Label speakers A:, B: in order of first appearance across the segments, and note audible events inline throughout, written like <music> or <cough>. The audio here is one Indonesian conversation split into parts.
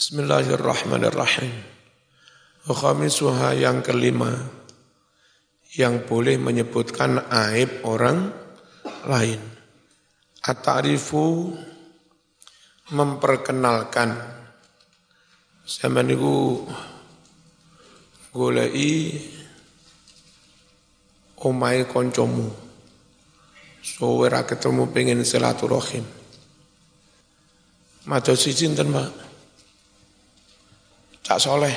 A: Bismillahirrahmanirrahim. Khamisuha yang kelima yang boleh menyebutkan aib orang lain. At-ta'rifu memperkenalkan sama niku golei omai koncomu. So ketemu pengen silaturahim. Maca siji enten, Mbak. Cak Soleh.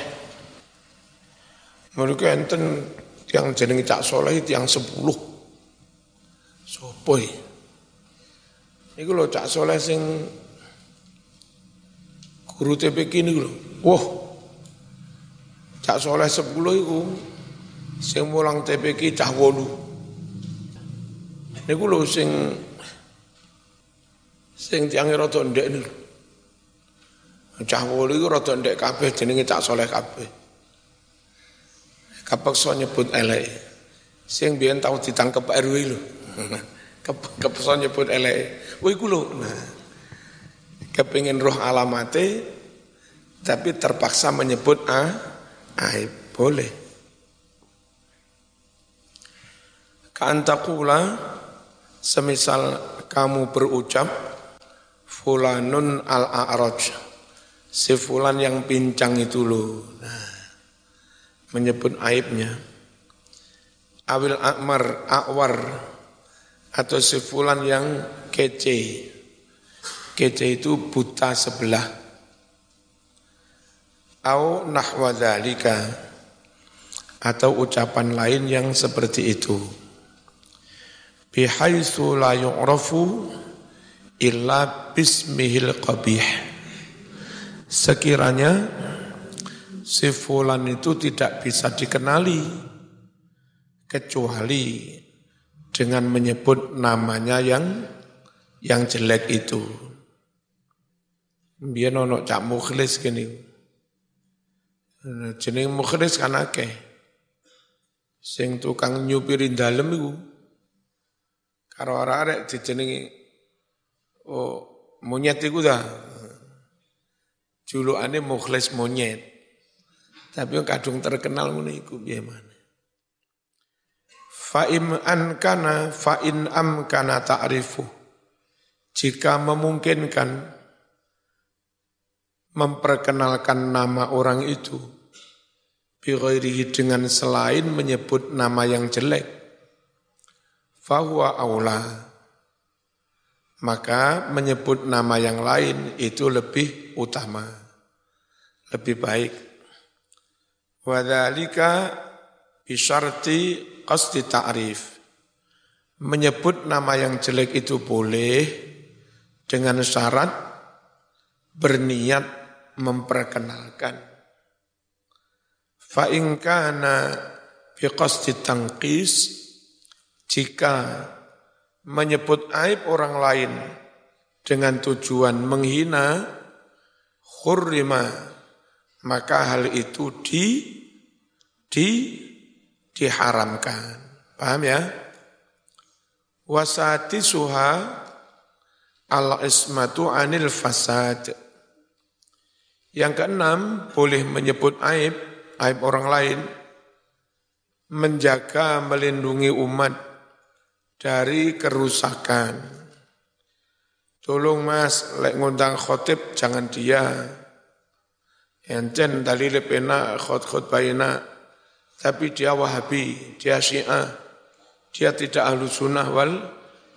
A: Mereka enten yang jenenge Cak Soleh itu yang sepuluh. Sopoi. Iku lho Cak Soleh sing guru TPK ini lho. Wah. Cak Soleh sepuluh itu sing mulang TPK cah wolu. Niku lho sing sing tiang rada ndek. Cah wolu iku rada ndek kabeh jenenge Cak Soleh kabeh. Kepeksa nyebut elek. Sing biyen tau ditangkep RW lho. <laughs> Kepeksa nyebut elek. Wah iku lho. Nah. Kepengin roh alamate tapi terpaksa menyebut a aib. Boleh. Kantakula semisal kamu berucap fulanun al-a'raj si fulan yang pincang itu loh. Nah, menyebut aibnya. Awil akmar, akwar, atau si fulan yang kece. Kece itu buta sebelah. Au nahwa dhalika, atau ucapan lain yang seperti itu. Bihaitsu la yu'rafu illa bismihil qabih sekiranya si fulan itu tidak bisa dikenali kecuali dengan menyebut namanya yang yang jelek itu. Biar nono cak mukhlis gini. Jeneng mukhlis kan akeh. Sing tukang nyupirin dalem iku. Karo arek dijenengi oh monyet iku dah Julukane mukhlis monyet. Tapi yang kadung terkenal ngono iku piye mana. Fa im an kana fa in am kana ta'rifu. Jika memungkinkan memperkenalkan nama orang itu bighairihi dengan selain menyebut nama yang jelek fahuwa aula maka menyebut nama yang lain itu lebih utama lebih baik. Wadhalika bisyarti qasdi ta'rif. Menyebut nama yang jelek itu boleh dengan syarat berniat memperkenalkan. Fa in kana fi qasdi tangqis jika menyebut aib orang lain dengan tujuan menghina khurrima maka hal itu di di diharamkan. Paham ya? Wasati suha al ismatu anil fasad. Yang keenam, boleh menyebut aib, aib orang lain, menjaga melindungi umat dari kerusakan. Tolong mas, lek ngundang khotib jangan dia, Enten dalil pena khot khot bayina, tapi dia wahabi, dia syiah, dia tidak ahlu sunnah wal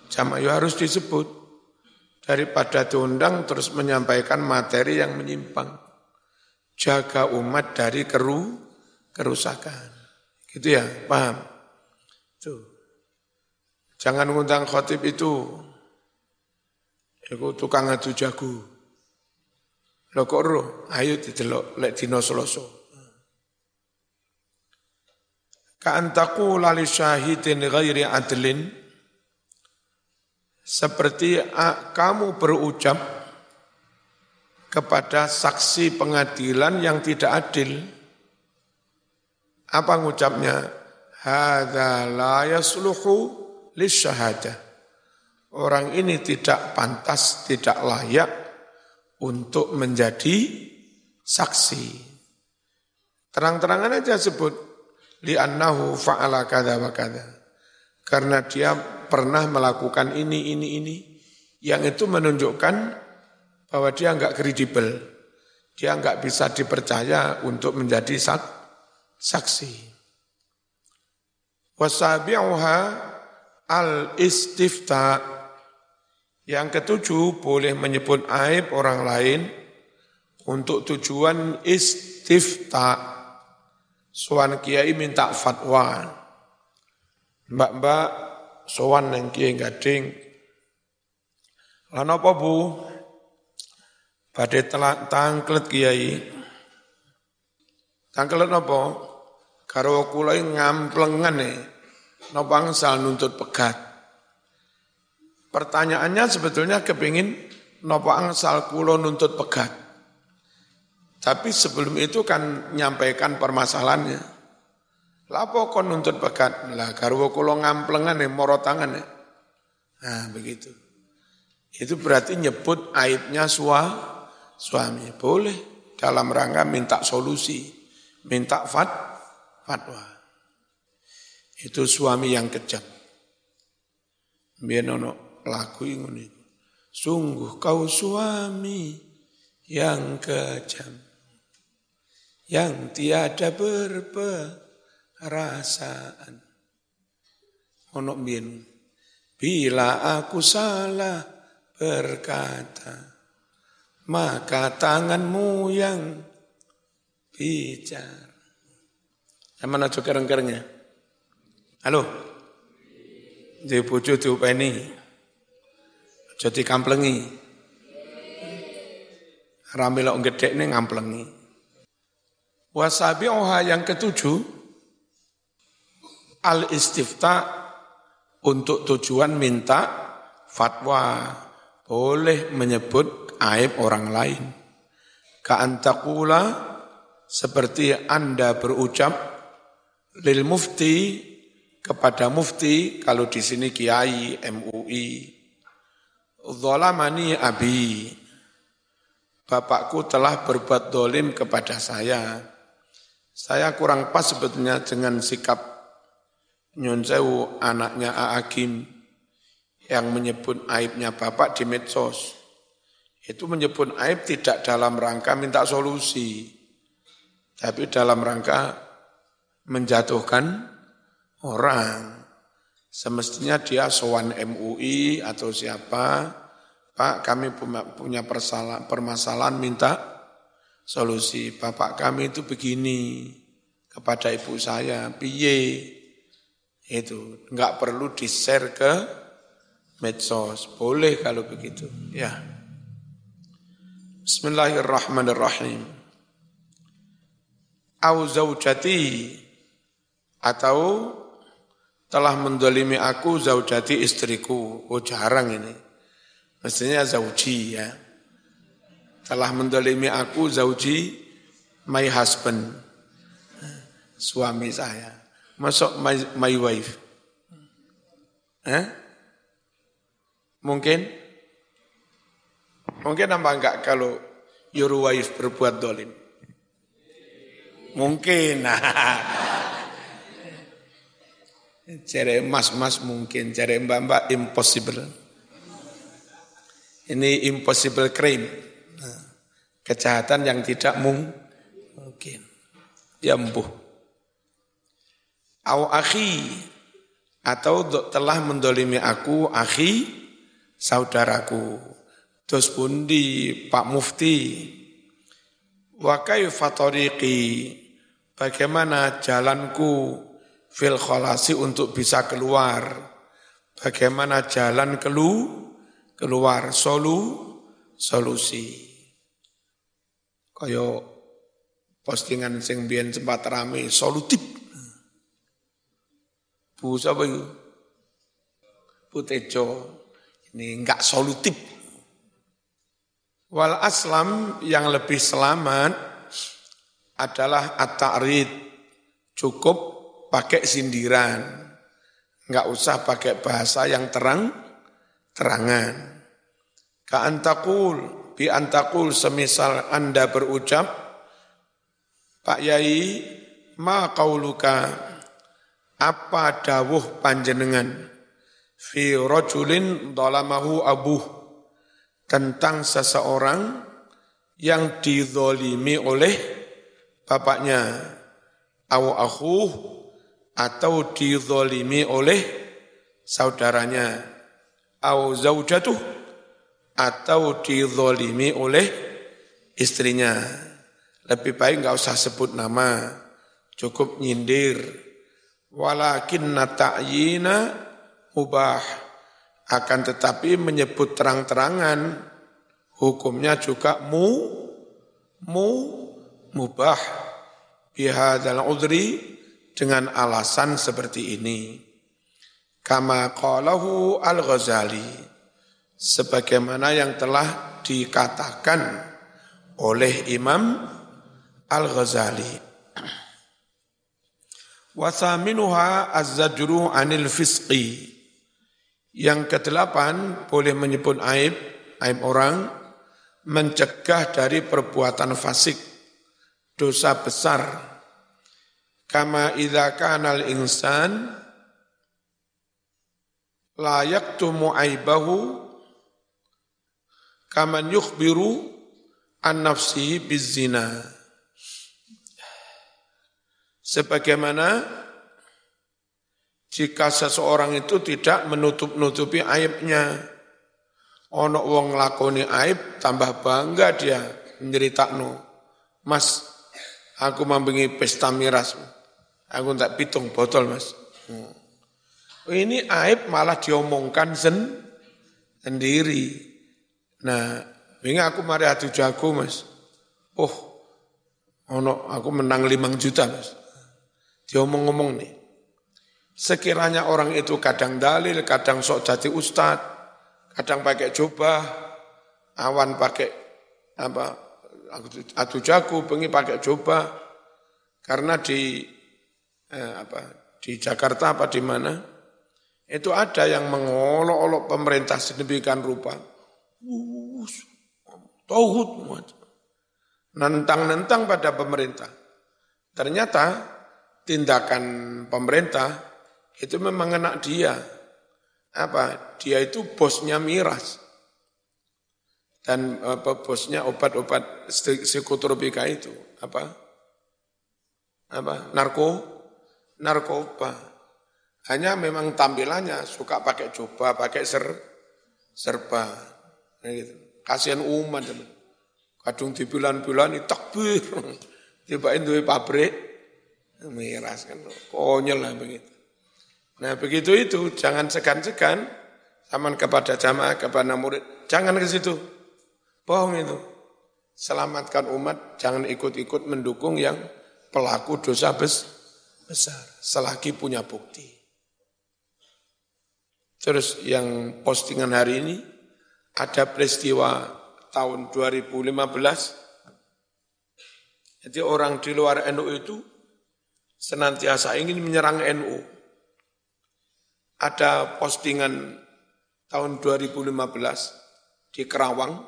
A: jamaah ya harus disebut daripada diundang terus menyampaikan materi yang menyimpang. Jaga umat dari keru kerusakan. Gitu ya, paham? Tuh. Jangan ngundang khotib itu. Itu tukang adu jago. Lho kok roh, ayo didelok lek dina Selasa. Ka'antaku lali syahidin ghairi adlin seperti kamu berucap kepada saksi pengadilan yang tidak adil. Apa ngucapnya? Hadza la yasluhu lisyahadah. Orang ini tidak pantas, tidak layak untuk menjadi saksi. Terang-terangan aja sebut li'annahu fa'ala kada wa kada. Karena dia pernah melakukan ini, ini, ini. Yang itu menunjukkan bahwa dia enggak kredibel. Dia enggak bisa dipercaya untuk menjadi sak, saksi. Wasabi'uha al-istifta. Yang ketujuh, boleh menyebut aib orang lain untuk tujuan istifta. Soan kiai minta fatwa. Mbak-mbak, soan yang kiai gading. Lalu apa bu? Pada telak tangklet kiai. Tangklet apa? Karo kulai ngamplengan nih. Napa angsal nuntut pegat. Pertanyaannya sebetulnya kepingin napa angsal kulo nuntut pegat. Tapi sebelum itu kan nyampaikan permasalahannya. Lapo kon nuntut pegat? Lah garwa kula ngamplengan nih moro tangan nih. Nah begitu. Itu berarti nyebut aibnya sua, suami. Boleh dalam rangka minta solusi, minta fat, fatwa. Itu suami yang kejam. Biar nono lagu ini. Sungguh kau suami yang kejam yang tiada berperasaan. Ono bin, bila aku salah berkata, maka tanganmu yang bicara. Yang mana juga kerengkernya? Halo? Di bojo diupeni. Jadi kamplengi. Ramilok gede ini ngamplengi. Wasabi'uha yang ketujuh, al-istifta untuk tujuan minta fatwa. Boleh menyebut aib orang lain. Ka'antakula seperti Anda berucap lil mufti kepada mufti kalau di sini kiai MUI Zolamani abi Bapakku telah berbuat dolim kepada saya saya kurang pas sebetulnya dengan sikap Nyun Sewu, anaknya Aakim, yang menyebut aibnya bapak di medsos. Itu menyebut aib tidak dalam rangka minta solusi, tapi dalam rangka menjatuhkan orang. Semestinya dia sowan MUI atau siapa, Pak kami punya permasalahan minta solusi. Bapak kami itu begini kepada ibu saya, piye itu nggak perlu di-share ke medsos. Boleh kalau begitu. Ya. Bismillahirrahmanirrahim. Au zaujati atau telah mendolimi aku zaujati istriku. Oh jarang ini. Mestinya zauji ya. Telah mendolimi aku zauji my husband. Suami saya. Masuk my, my wife. Eh? mungkin? Mungkin apa enggak kalau your wife berbuat dolim? Mungkin <laughs> cari mas-mas mungkin cari mbak-mbak impossible ini impossible crime Kejahatan yang tidak mungkin. Ya empuh. Au akhi atau telah mendolimi aku akhi saudaraku. Terus pundi Pak Mufti wa kaifa bagaimana jalanku fil kholasi untuk bisa keluar bagaimana jalan kelu keluar solu solusi Kaya postingan sing biyen sempat rame solutif. Bu sapa itu? Bu Tejo. Ini enggak solutif. Wal aslam yang lebih selamat adalah at-ta'rid. Cukup pakai sindiran. Enggak usah pakai bahasa yang terang, terangan. Ka'antakul bi antakul semisal Anda berucap Pak Yai, ma qauluka apa dawuh panjenengan fi rajulin dalamahu abuh tentang seseorang yang dizolimi oleh bapaknya aw akhuh atau dizolimi oleh saudaranya. Aw zaujatuh atau dizolimi oleh istrinya. Lebih baik nggak usah sebut nama cukup nyindir. Walakin ta'yina mubah akan tetapi menyebut terang-terangan. Hukumnya juga mu mu mubah. Bihadzal udri dengan alasan seperti ini kama qalahu al-Ghazali sebagaimana yang telah dikatakan oleh Imam Al-Ghazali Wasaminuha az-zajru anil fisqi. Yang kedelapan boleh menyebut aib, aib orang, mencegah dari perbuatan fasik, dosa besar. Kama idza kana al-insan la yaktumu aibahu kaman yukhbiru an nafsihi bizina. Sebagaimana jika seseorang itu tidak menutup-nutupi aibnya. Ono wong lakoni aib tambah bangga dia no. Mas, aku membengi pesta miras. Aku tak pitung botol, Mas. Hmm. Ini aib malah diomongkan sen sendiri. Nah, ini aku mari adu jago, Mas. Oh, ono aku menang limang juta, Mas. Dia ngomong-ngomong nih. Sekiranya orang itu kadang dalil, kadang sok jadi ustad, kadang pakai jubah, awan pakai apa atu jago, bengi pakai jubah, karena di eh, apa di Jakarta apa di mana itu ada yang mengolok-olok pemerintah sedemikian rupa. Tauhud nentang-nentang pada pemerintah. Ternyata tindakan pemerintah itu memang enak dia. Apa? Dia itu bosnya miras. Dan apa bosnya obat-obat psikotropika itu apa? Apa? Narko, narkoba. Hanya memang tampilannya suka pakai coba, pakai ser, serba. Gitu. Kasihan umat. Kadung di bulan-bulan takbir. <laughs> Tiba itu pabrik, miras kan konyol lah begitu. Nah begitu itu jangan segan-segan zaman kepada jamaah kepada murid jangan ke situ bohong itu selamatkan umat jangan ikut-ikut mendukung yang pelaku dosa besar selagi punya bukti. Terus yang postingan hari ini ada peristiwa tahun 2015 jadi orang di luar NU itu senantiasa ingin menyerang NU. Ada postingan tahun 2015 di Kerawang,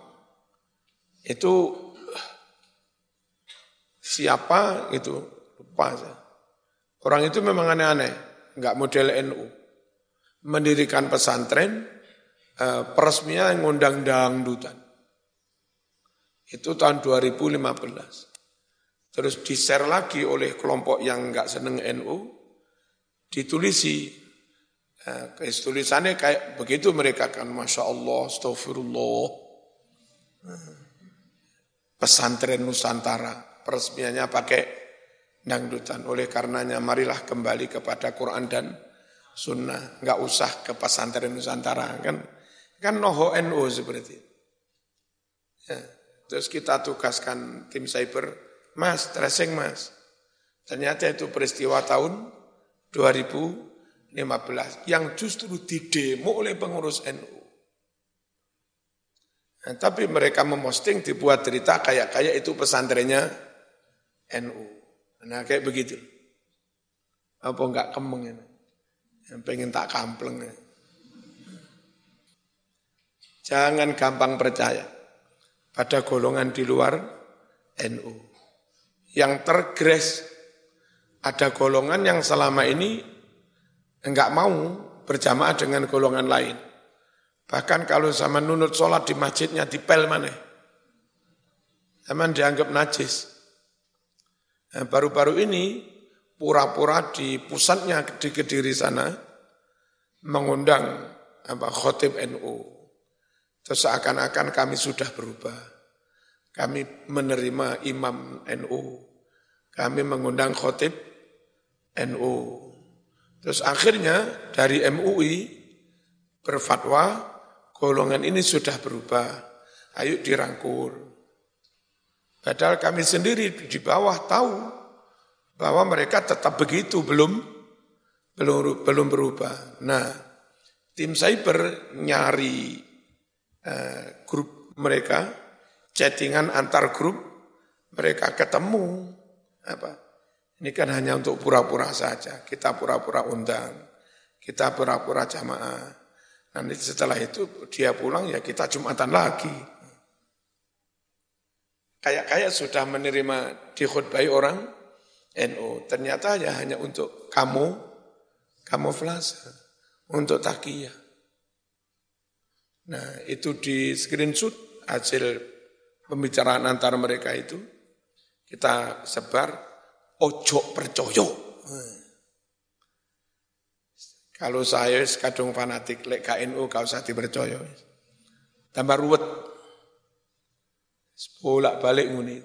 A: itu siapa itu lupa saya. Orang itu memang aneh-aneh, nggak model NU. Mendirikan pesantren, eh, peresmian ngundang dangdutan. Itu tahun 2015 terus di-share lagi oleh kelompok yang enggak seneng NU, ditulisi. Nah, tulisannya kayak begitu mereka kan, Masya Allah, Astagfirullah. Pesantren Nusantara, peresmiannya pakai dangdutan. Oleh karenanya marilah kembali kepada Quran dan Sunnah. Enggak usah ke pesantren Nusantara. Kan kan noho NU seperti itu. Ya. Terus kita tugaskan tim cyber, Mas, tracing mas. Ternyata itu peristiwa tahun 2015 yang justru didemo oleh pengurus NU. Nah, tapi mereka memosting dibuat cerita kayak-kayak itu pesantrennya NU. Nah kayak begitu. Apa enggak kemeng ini? Yang pengen tak kampleng. Ya. Jangan gampang percaya pada golongan di luar NU yang tergres. Ada golongan yang selama ini enggak mau berjamaah dengan golongan lain. Bahkan kalau sama nunut sholat di masjidnya dipel mana. Zaman dianggap najis. Nah, baru-baru ini pura-pura di pusatnya di Kediri sana mengundang apa khotib NU. Terus seakan-akan kami sudah berubah. Kami menerima imam NU. Kami mengundang khotib NU. Terus akhirnya dari MUI berfatwa golongan ini sudah berubah. Ayo dirangkul. Padahal kami sendiri di bawah tahu bahwa mereka tetap begitu, belum belum belum berubah. Nah, tim cyber nyari uh, grup mereka, chattingan antar grup, mereka ketemu apa? Ini kan hanya untuk pura-pura saja. Kita pura-pura undang, kita pura-pura jamaah. Nanti setelah itu dia pulang ya kita jumatan lagi. Kayak-kayak sudah menerima dikhutbahi orang NU. Ternyata ya hanya untuk kamu, kamuflase, untuk takiyah. Nah itu di screenshot hasil pembicaraan antara mereka itu. Kita sebar ojo percaya. Kalau saya kadung fanatik lek KNU kau usah dipercaya. Tambah ruwet. Bolak balik nguni.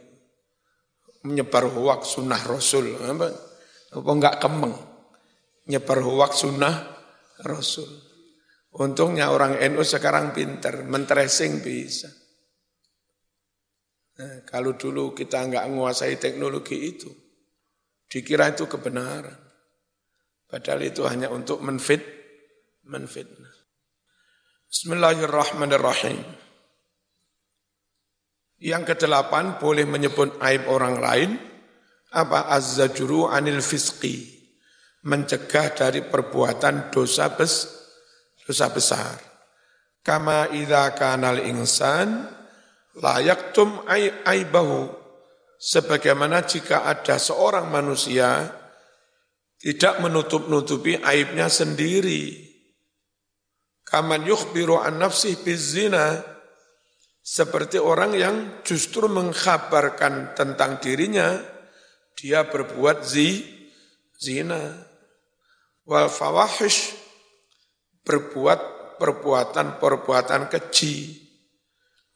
A: Menyebar hoak sunnah Rasul. Apa, apa enggak kemeng. Nyebar hoak sunnah Rasul. Untungnya orang NU sekarang pinter, mentracing bisa. Nah, kalau dulu kita enggak menguasai teknologi itu, Dikira itu kebenaran. Padahal itu hanya untuk menfit, menfitnah. Bismillahirrahmanirrahim. Yang kedelapan boleh menyebut aib orang lain apa azzajuru anil fisqi mencegah dari perbuatan dosa bes dosa besar. Kama idza kanal insan layak tum aibahu Sebagaimana jika ada seorang manusia tidak menutup-nutupi aibnya sendiri. Kaman yukhbiru an nafsih bizina. Seperti orang yang justru mengkhabarkan tentang dirinya, dia berbuat zi, zina. Wal fawahish, berbuat perbuatan-perbuatan keji.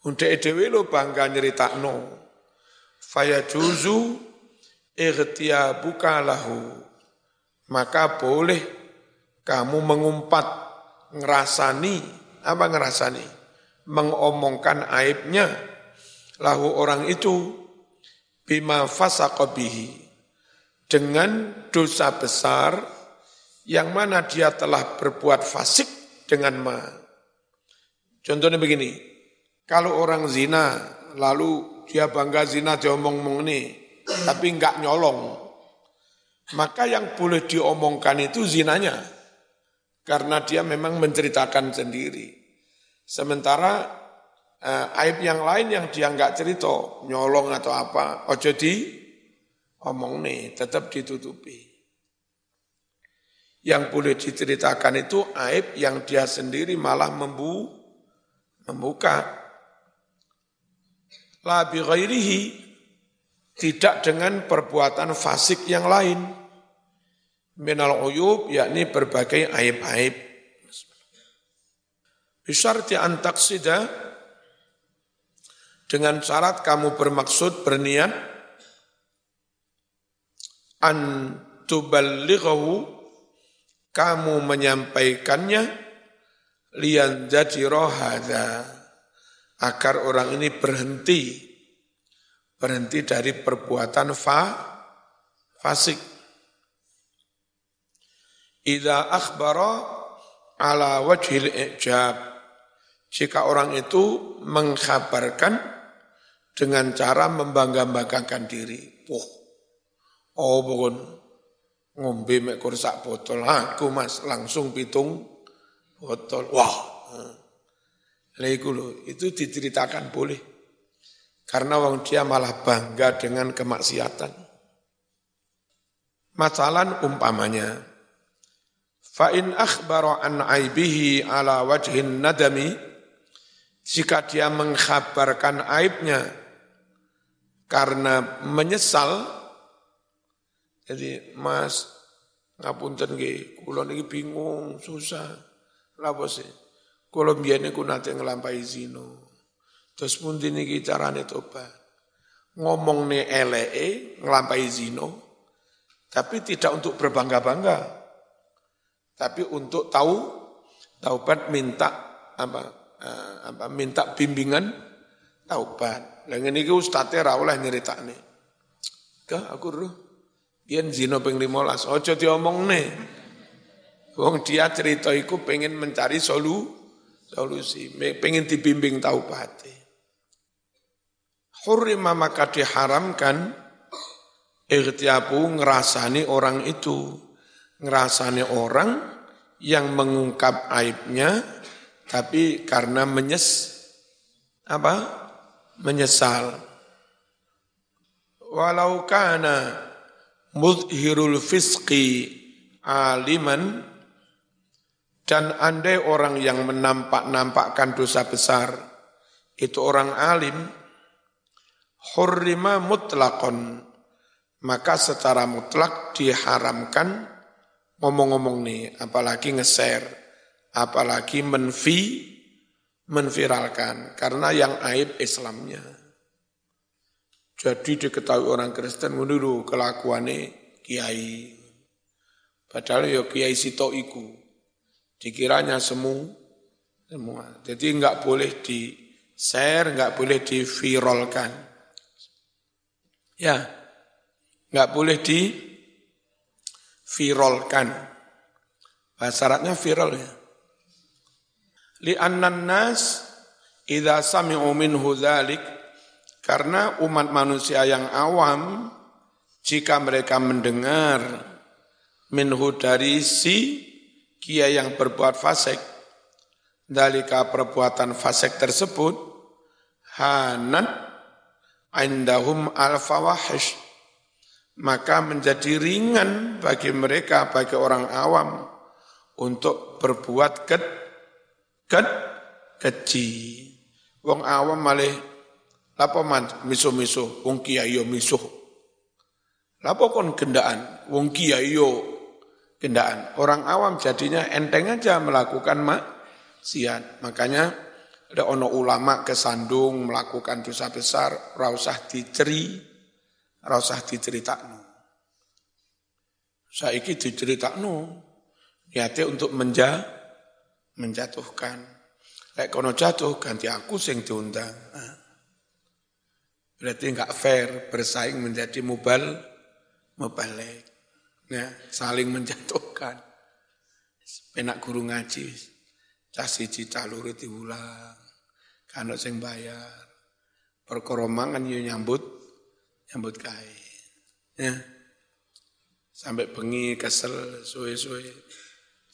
A: Untuk edewe lo bangga nyerita no fayajuzu buka lahu maka boleh kamu mengumpat ngerasani apa ngerasani mengomongkan aibnya lahu orang itu bima fasaqabihi dengan dosa besar yang mana dia telah berbuat fasik dengan ma. Contohnya begini, kalau orang zina lalu dia bangga zina diomong-omong ini, tapi enggak nyolong. Maka yang boleh diomongkan itu zinanya. Karena dia memang menceritakan sendiri. Sementara eh, aib yang lain yang dia enggak cerita, nyolong atau apa, ojo di omong nih, tetap ditutupi. Yang boleh diceritakan itu aib yang dia sendiri malah membu, membuka. La bi ghairihi tidak dengan perbuatan fasik yang lain. Minal uyub yakni berbagai aib-aib bisyarti antaksida dengan syarat kamu bermaksud berniat an kamu menyampaikannya lian jadi rohada agar orang ini berhenti berhenti dari perbuatan fa fasik. Idza akhbara ala wajhil ijab. Jika orang itu mengkhabarkan dengan cara membangga-banggakan diri. Wah, oh bukan ngombe mek kursak botol. Aku mas langsung pitung botol. Wah, itu loh, itu diceritakan boleh. Karena wong dia malah bangga dengan kemaksiatan. Masalan umpamanya, fa'in akhbara an aibihi ala wajhin nadami, jika dia mengkhabarkan aibnya karena menyesal, jadi mas ngapunten nggih, kula niki bingung, susah. Lapa sih? Kula mbiyen niku nate nglampahi zina. Terus pun niki carane tobat. Ngomong nih eleke ngelampahi zino, tapi tidak untuk berbangga-bangga. Tapi untuk tahu taubat minta apa uh, apa minta bimbingan taubat. Lah ngene iki ustate ra oleh nyeritakne. Ke aku roh. Yen zina ping 15, aja diomongne. Wong dia cerita iku pengen mencari solu, solusi, pengen dibimbing taubate. Hurrima maka diharamkan ikhtiabu ngerasani orang itu. Ngerasani orang yang mengungkap aibnya tapi karena menyes apa? menyesal. Walau kana mudhirul fisqi aliman dan andai orang yang menampak-nampakkan dosa besar itu orang alim hurrima mutlakon maka secara mutlak diharamkan ngomong-ngomong nih apalagi nge-share apalagi menvi menviralkan karena yang aib Islamnya jadi diketahui orang Kristen menurut kelakuannya kiai padahal ya kiai sito iku dikiranya semua semua jadi enggak boleh di share enggak boleh diviralkan Ya, nggak boleh di viralkan. Bahasa Arabnya viral ya. Li'annan nas idza sami'u minhu dzalik karena umat manusia yang awam jika mereka mendengar minhu dari si kia yang berbuat fasik dalika perbuatan fasik tersebut hanat indahum al-fawahish. Maka menjadi ringan bagi mereka bagi orang awam untuk berbuat ket ket keji. Wong awam malih lapo man? Miso-miso. Wong kiai yo miso. Lapo kon gendaan? Wong kiai yo gendaan. Orang awam jadinya enteng aja melakukan maksiat. Makanya ada ono ulama kesandung melakukan dosa besar, rausah diceri, rausah diceritakno. Saiki diceritakno, niatnya untuk menja, menjatuhkan. Lek kono jatuh ganti aku sing diundang. Nah. Berarti enggak fair bersaing menjadi mubal, mubalik. Ya, saling menjatuhkan. Penak guru ngaji, cah siji cah loro diulang kan sing bayar. Perkara mangan yo nyambut nyambut kae. Ya. Sampai bengi kesel suwe-suwe.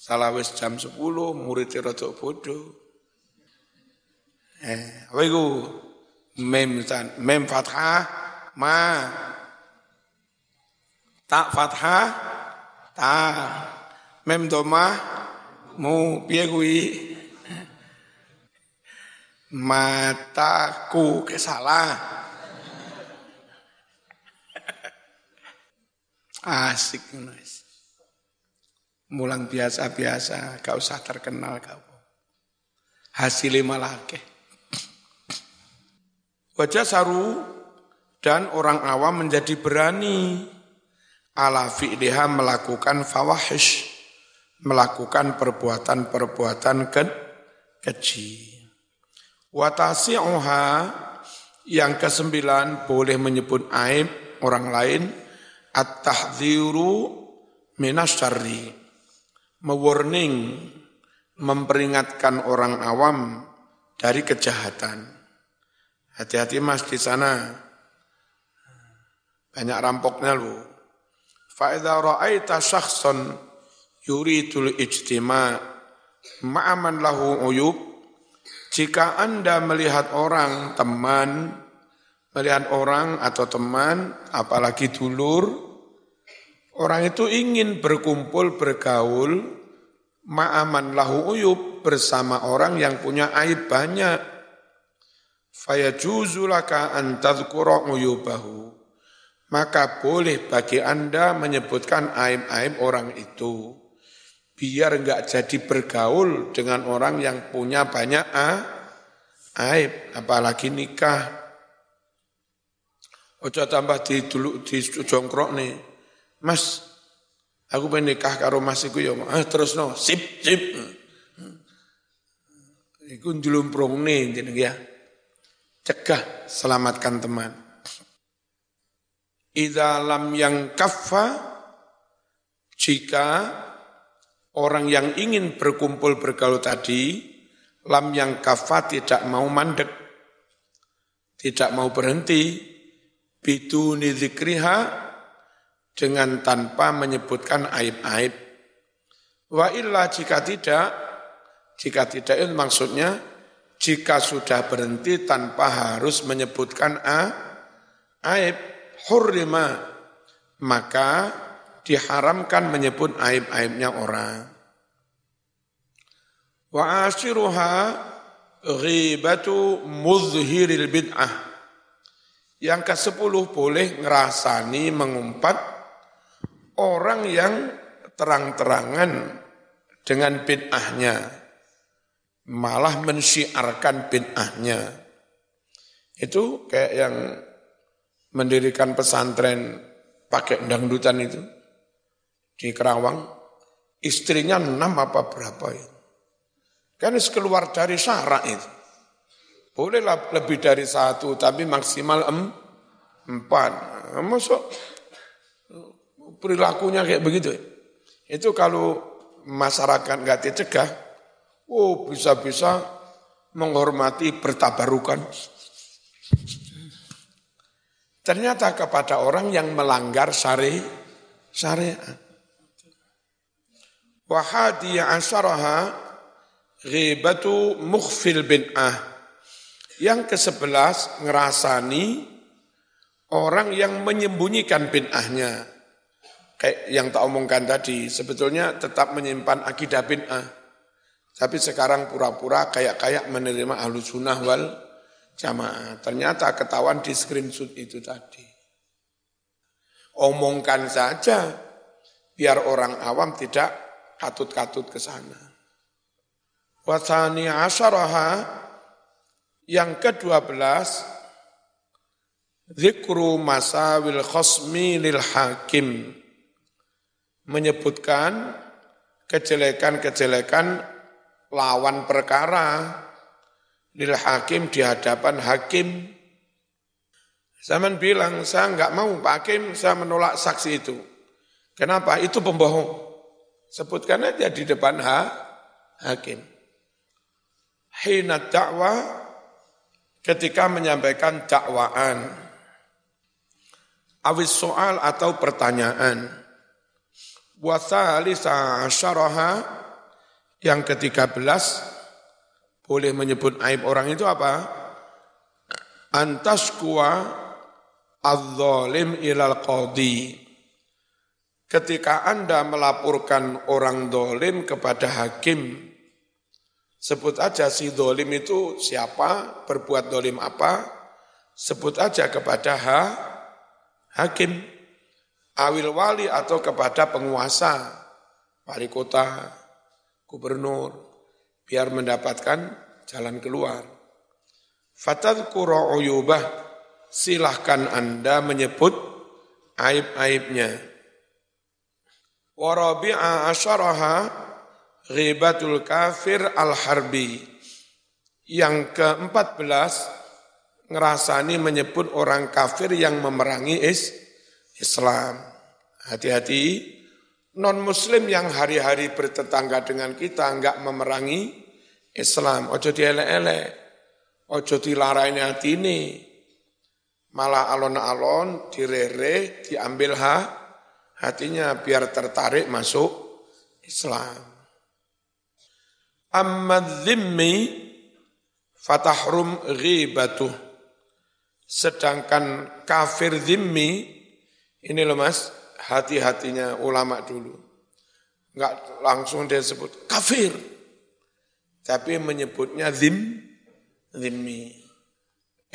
A: Salah wis jam 10 murid rada bodoh. Eh, apa iku? Mem mem fathah ma. Tak fathah ta. Mem doma mu piye kuwi? mataku kesalah. Asik guys. Mulang biasa-biasa, gak usah terkenal kau. Hasilnya malah. Wajah saru dan orang awam menjadi berani ala fi'liha melakukan fawahish, melakukan perbuatan-perbuatan ke keji. Watasi'uha yang kesembilan boleh menyebut aib orang lain at-tahdziru minasyarri mewarning memperingatkan orang awam dari kejahatan. Hati-hati Mas di sana. Banyak rampoknya lu. Fa idza ra'aita syakhsan yuridul ijtima' ma'aman lahu uyub jika Anda melihat orang, teman, melihat orang atau teman, apalagi dulur, orang itu ingin berkumpul, bergaul, ma'aman lahu uyub bersama orang yang punya aib banyak. Fayajuzu laka an tadhkura uyubahu. Maka boleh bagi Anda menyebutkan aib-aib orang itu. Biar enggak jadi bergaul dengan orang yang punya banyak aib, apalagi nikah Ojo tambah di dulu di jongkrok nih. Mas, aku pengen nikah karo mas iku ya. Ah, terus no, sip, sip. Iku njlumprung nih, ya. Cegah, selamatkan teman. Idza lam yang kaffa, jika orang yang ingin berkumpul bergaul tadi, lam yang kaffa tidak mau mandek, tidak mau berhenti, biduni dzikriha dengan tanpa menyebutkan aib-aib. Wa illa jika tidak, jika tidak itu maksudnya jika sudah berhenti tanpa harus menyebutkan a, aib, hurrima, maka diharamkan menyebut aib-aibnya orang. Wa ashiruha ghibatu muzhiril bid'ah yang ke sepuluh boleh ngerasani mengumpat orang yang terang-terangan dengan bid'ahnya, malah mensyiarkan bid'ahnya. Itu kayak yang mendirikan pesantren pakai dangdutan itu di Kerawang, istrinya enam apa berapa itu. Kan keluar dari syarak itu. Bolehlah lebih dari satu, tapi maksimal em, empat. Masuk perilakunya kayak begitu. Itu kalau masyarakat nggak dicegah, oh bisa-bisa menghormati bertabarukan. Ternyata kepada orang yang melanggar syari, syariat. Wahadiya asyaraha ghibatu mukhfil bin'ah yang ke sebelas ngerasani orang yang menyembunyikan bid'ahnya. Kayak yang tak omongkan tadi, sebetulnya tetap menyimpan akidah bid'ah. Tapi sekarang pura-pura kayak-kayak menerima ahlu sunnah wal jamaah. Ternyata ketahuan di screenshot itu tadi. Omongkan saja, biar orang awam tidak katut-katut ke sana. Wasani yang kedua belas, zikru masawil khosmi lil hakim. Menyebutkan kejelekan-kejelekan lawan perkara lil hakim di hadapan hakim. Zaman bilang, saya enggak mau Pak Hakim, saya menolak saksi itu. Kenapa? Itu pembohong. Sebutkan aja di depan ha, hakim. Hina dakwah ketika menyampaikan dakwaan, awis soal atau pertanyaan. Wasalisa syaraha yang ketiga belas boleh menyebut aib orang itu apa? Antas kuwa az-zalim ilal qadi. Ketika Anda melaporkan orang dolim kepada hakim, Sebut aja si dolim itu siapa, berbuat dolim apa, sebut aja kepada ha, hakim, awil wali atau kepada penguasa, wali kota, gubernur, biar mendapatkan jalan keluar. Fatadkura uyubah, silahkan Anda menyebut aib-aibnya. Warabi'a asyaraha Ghibatul kafir al-harbi. Yang keempat belas, ngerasani menyebut orang kafir yang memerangi is Islam. Hati-hati, non-muslim yang hari-hari bertetangga dengan kita enggak memerangi Islam. Ojo dielek-elek, ojo dilarain hati ini. Malah alon-alon, direre, diambil ha, hatinya biar tertarik masuk Islam amma dzimmi fatahrum ghibatuh. Sedangkan kafir zimmi, ini loh mas, hati-hatinya ulama dulu. Enggak langsung dia sebut kafir. Tapi menyebutnya zim, zimmi.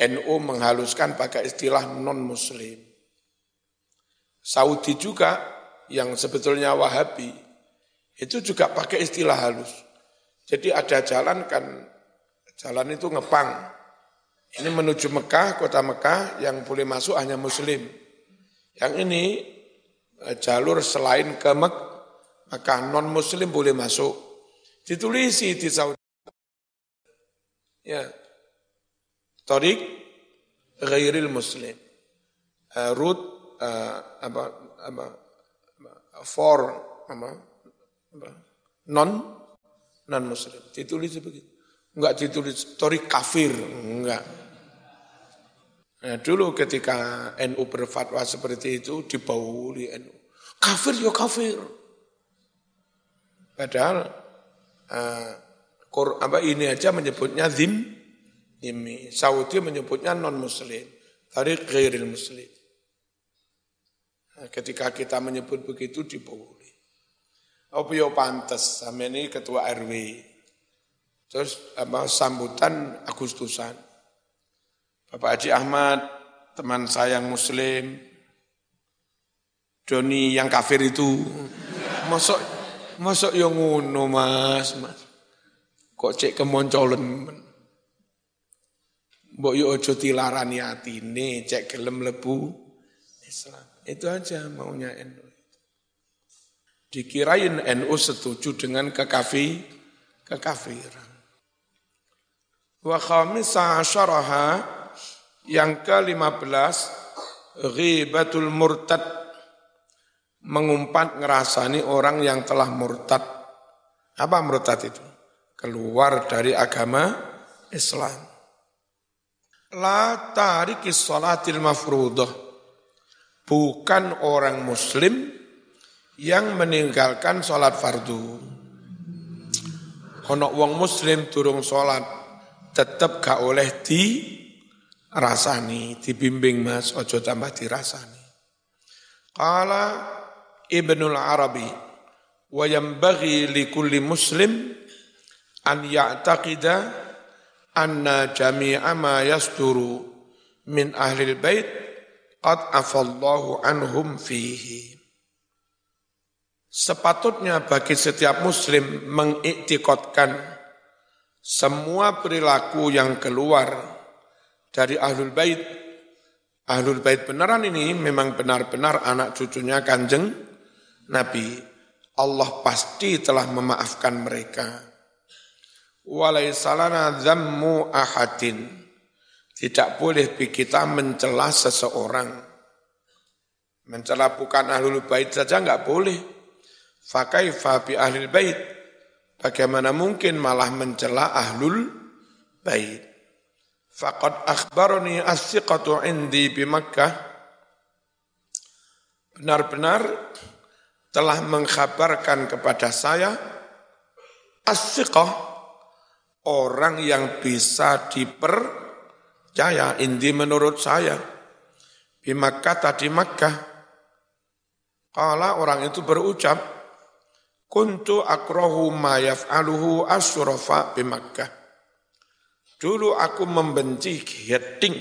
A: NU menghaluskan pakai istilah non-muslim. Saudi juga yang sebetulnya Wahabi, itu juga pakai istilah halus. Jadi ada jalan kan, jalan itu ngepang. Ini menuju Mekah, kota Mekah, yang boleh masuk hanya muslim. Yang ini eh, jalur selain ke Mek Mekah, non-muslim boleh masuk. Ditulisi di Saudi. Ya. Torik ghairil muslim. Uh, route uh, apa, apa, for apa, apa, non non muslim. Ditulis begitu. Enggak ditulis tori kafir, enggak. Nah, dulu ketika NU berfatwa seperti itu dibauli NU. Kafir ya kafir. Padahal uh, apa ini aja menyebutnya zim, ini Saudi menyebutnya non muslim, tarik ghairil muslim. Nah, ketika kita menyebut begitu diboleh. Apa ya pantas sama ini ketua RW. Terus apa sambutan Agustusan. Bapak Haji Ahmad, teman saya yang muslim, Doni yang kafir itu. Masuk masuk yang ngono mas, mas. Kok cek kemoncolen. Mbok yo ojo tilarani atine, cek gelem lebu Islam. Itu aja maunya NU. Dikirain NU setuju dengan kekafi, kekafiran. Wa khamisa asyaraha yang ke-15 ghibatul murtad mengumpat ngerasani orang yang telah murtad. Apa murtad itu? Keluar dari agama Islam. La tarikis salatil mafrudah bukan orang muslim yang meninggalkan sholat fardu. Ono wong muslim turung sholat, tetap gak oleh di rasani, dibimbing mas, ojo tambah dirasani. Kala Ibnul Arabi, wa yambaghi li kulli muslim an ya'taqida anna jami'a ma yasturu min ahli bait qad afallahu anhum fihi. Sepatutnya bagi setiap muslim mengiktikotkan semua perilaku yang keluar dari ahlul bait. Ahlul bait beneran ini memang benar-benar anak cucunya kanjeng Nabi. Allah pasti telah memaafkan mereka. Walaisalana zammu ahadin tidak boleh kita mencela seseorang. Mencela bukan ahlul bait saja enggak boleh. Fakaifa bi ahlul bait. Bagaimana mungkin malah mencela ahlul bait. Faqad akhbarani as-siqatu indi bi Makkah. Benar-benar telah mengkhabarkan kepada saya as orang yang bisa diper Jaya, inti menurut saya. Di Makkah tadi Makkah. Kala orang itu berucap, Kuntu akrohu ma yaf'aluhu asyurafa di Makkah. Dulu aku membenci heading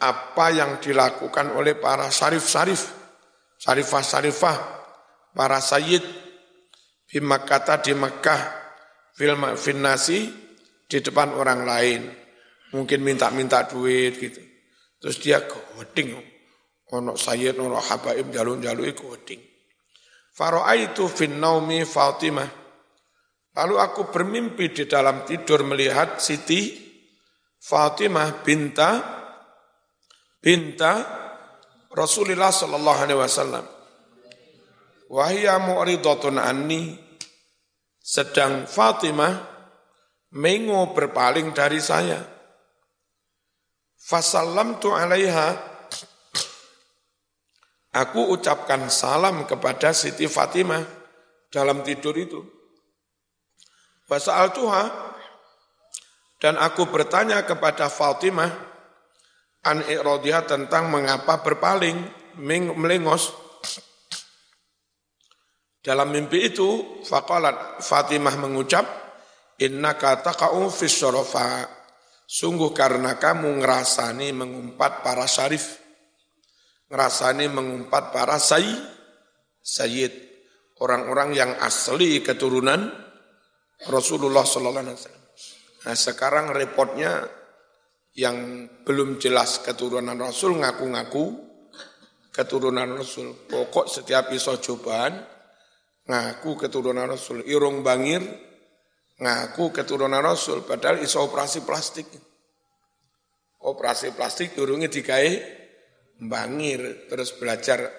A: apa yang dilakukan oleh para sarif-sarif, sarifah-sarifah, para sayyid di Makkah di Makkah, fil nasi di depan orang lain mungkin minta-minta duit gitu. Terus dia goding. Ono sayyid, ono habaib, jalun-jalui goding. Faro'aitu fin naumi Fatimah. Lalu aku bermimpi di dalam tidur melihat Siti Fatimah binta binta Rasulullah sallallahu alaihi wasallam. Wahia mu'ridatun anni sedang Fatimah mengo berpaling dari saya. Fasalam tu alaiha, aku ucapkan salam kepada Siti Fatimah dalam tidur itu. Fasal tuha, dan aku bertanya kepada Fatimah, an iradiyah tentang mengapa berpaling, melengos. Dalam mimpi itu, faqalat Fatimah mengucap, innaka taqa'u fis. Sungguh karena kamu ngerasani mengumpat para syarif, ngerasani mengumpat para sayyid, sayyid, orang-orang yang asli keturunan Rasulullah sallallahu alaihi wasallam. Nah, sekarang repotnya yang belum jelas keturunan Rasul ngaku-ngaku keturunan Rasul. Pokok setiap iso cobaan ngaku keturunan Rasul. Irung bangir ngaku keturunan Rasul. Padahal iso operasi plastik. Operasi plastik irungnya dikai bangir. Terus belajar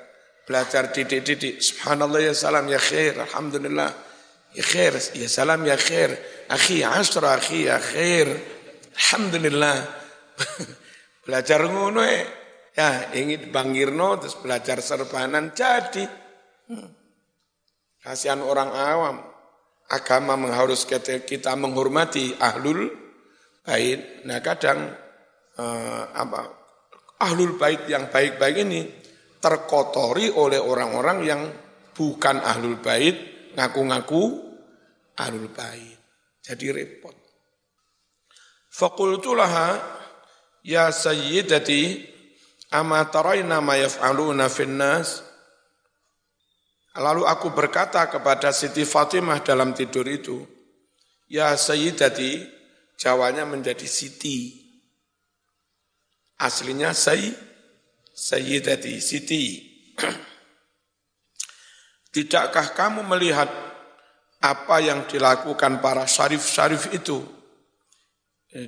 A: belajar didik-didik. Subhanallah ya salam ya khair. Alhamdulillah. Ya khair. Ya salam ya khair. Akhi asra akhi ya. Alhamdulillah <laughs> belajar ngono ya. Ya, ingin bangirno terus belajar serbanan jadi. Hmm. Kasihan orang awam. Agama mengharuskan kita menghormati ahlul bait. Nah kadang eh, apa ahlul bait yang baik-baik ini terkotori oleh orang-orang yang bukan ahlul bait, ngaku-ngaku ahlul bait. Jadi repot. Fakultulaha Ya sayyidati ama tarayna ma yaf'aluna finnas Lalu aku berkata kepada Siti Fatimah dalam tidur itu, Ya Sayyidati, jawanya menjadi Siti. Aslinya Say, Sayyidati, Siti. <clears throat> Tidakkah kamu melihat apa yang dilakukan para syarif-syarif itu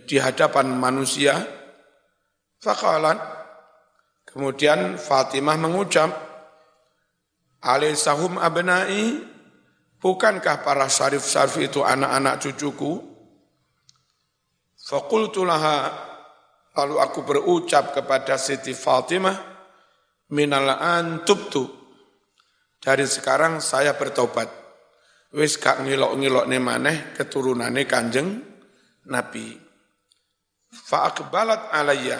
A: di hadapan manusia? Fakalan. Kemudian Fatimah mengucap, Alaisahum abnai, bukankah para syarif-syarif itu anak-anak cucuku? Fakultulaha, lalu aku berucap kepada Siti Fatimah, minal antubtu, dari sekarang saya bertobat. Wis gak ngilok-ngilok ne maneh keturunane kanjeng Nabi. Fa'akbalat alayya,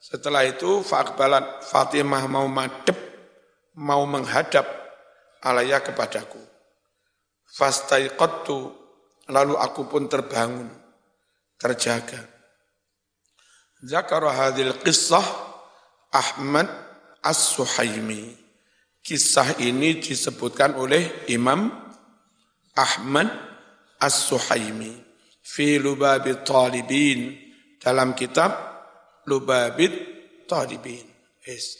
A: setelah itu Fa'akbalat Fatimah mau madep, mau menghadap alaya kepadaku. Fastaiqattu, lalu aku pun terbangun, terjaga. Zakara hadil qissah Ahmad As-Suhaimi. Kisah ini disebutkan oleh Imam Ahmad As-Suhaimi. Fi lubabi talibin. Dalam kitab Lubabit Talibin. Yes.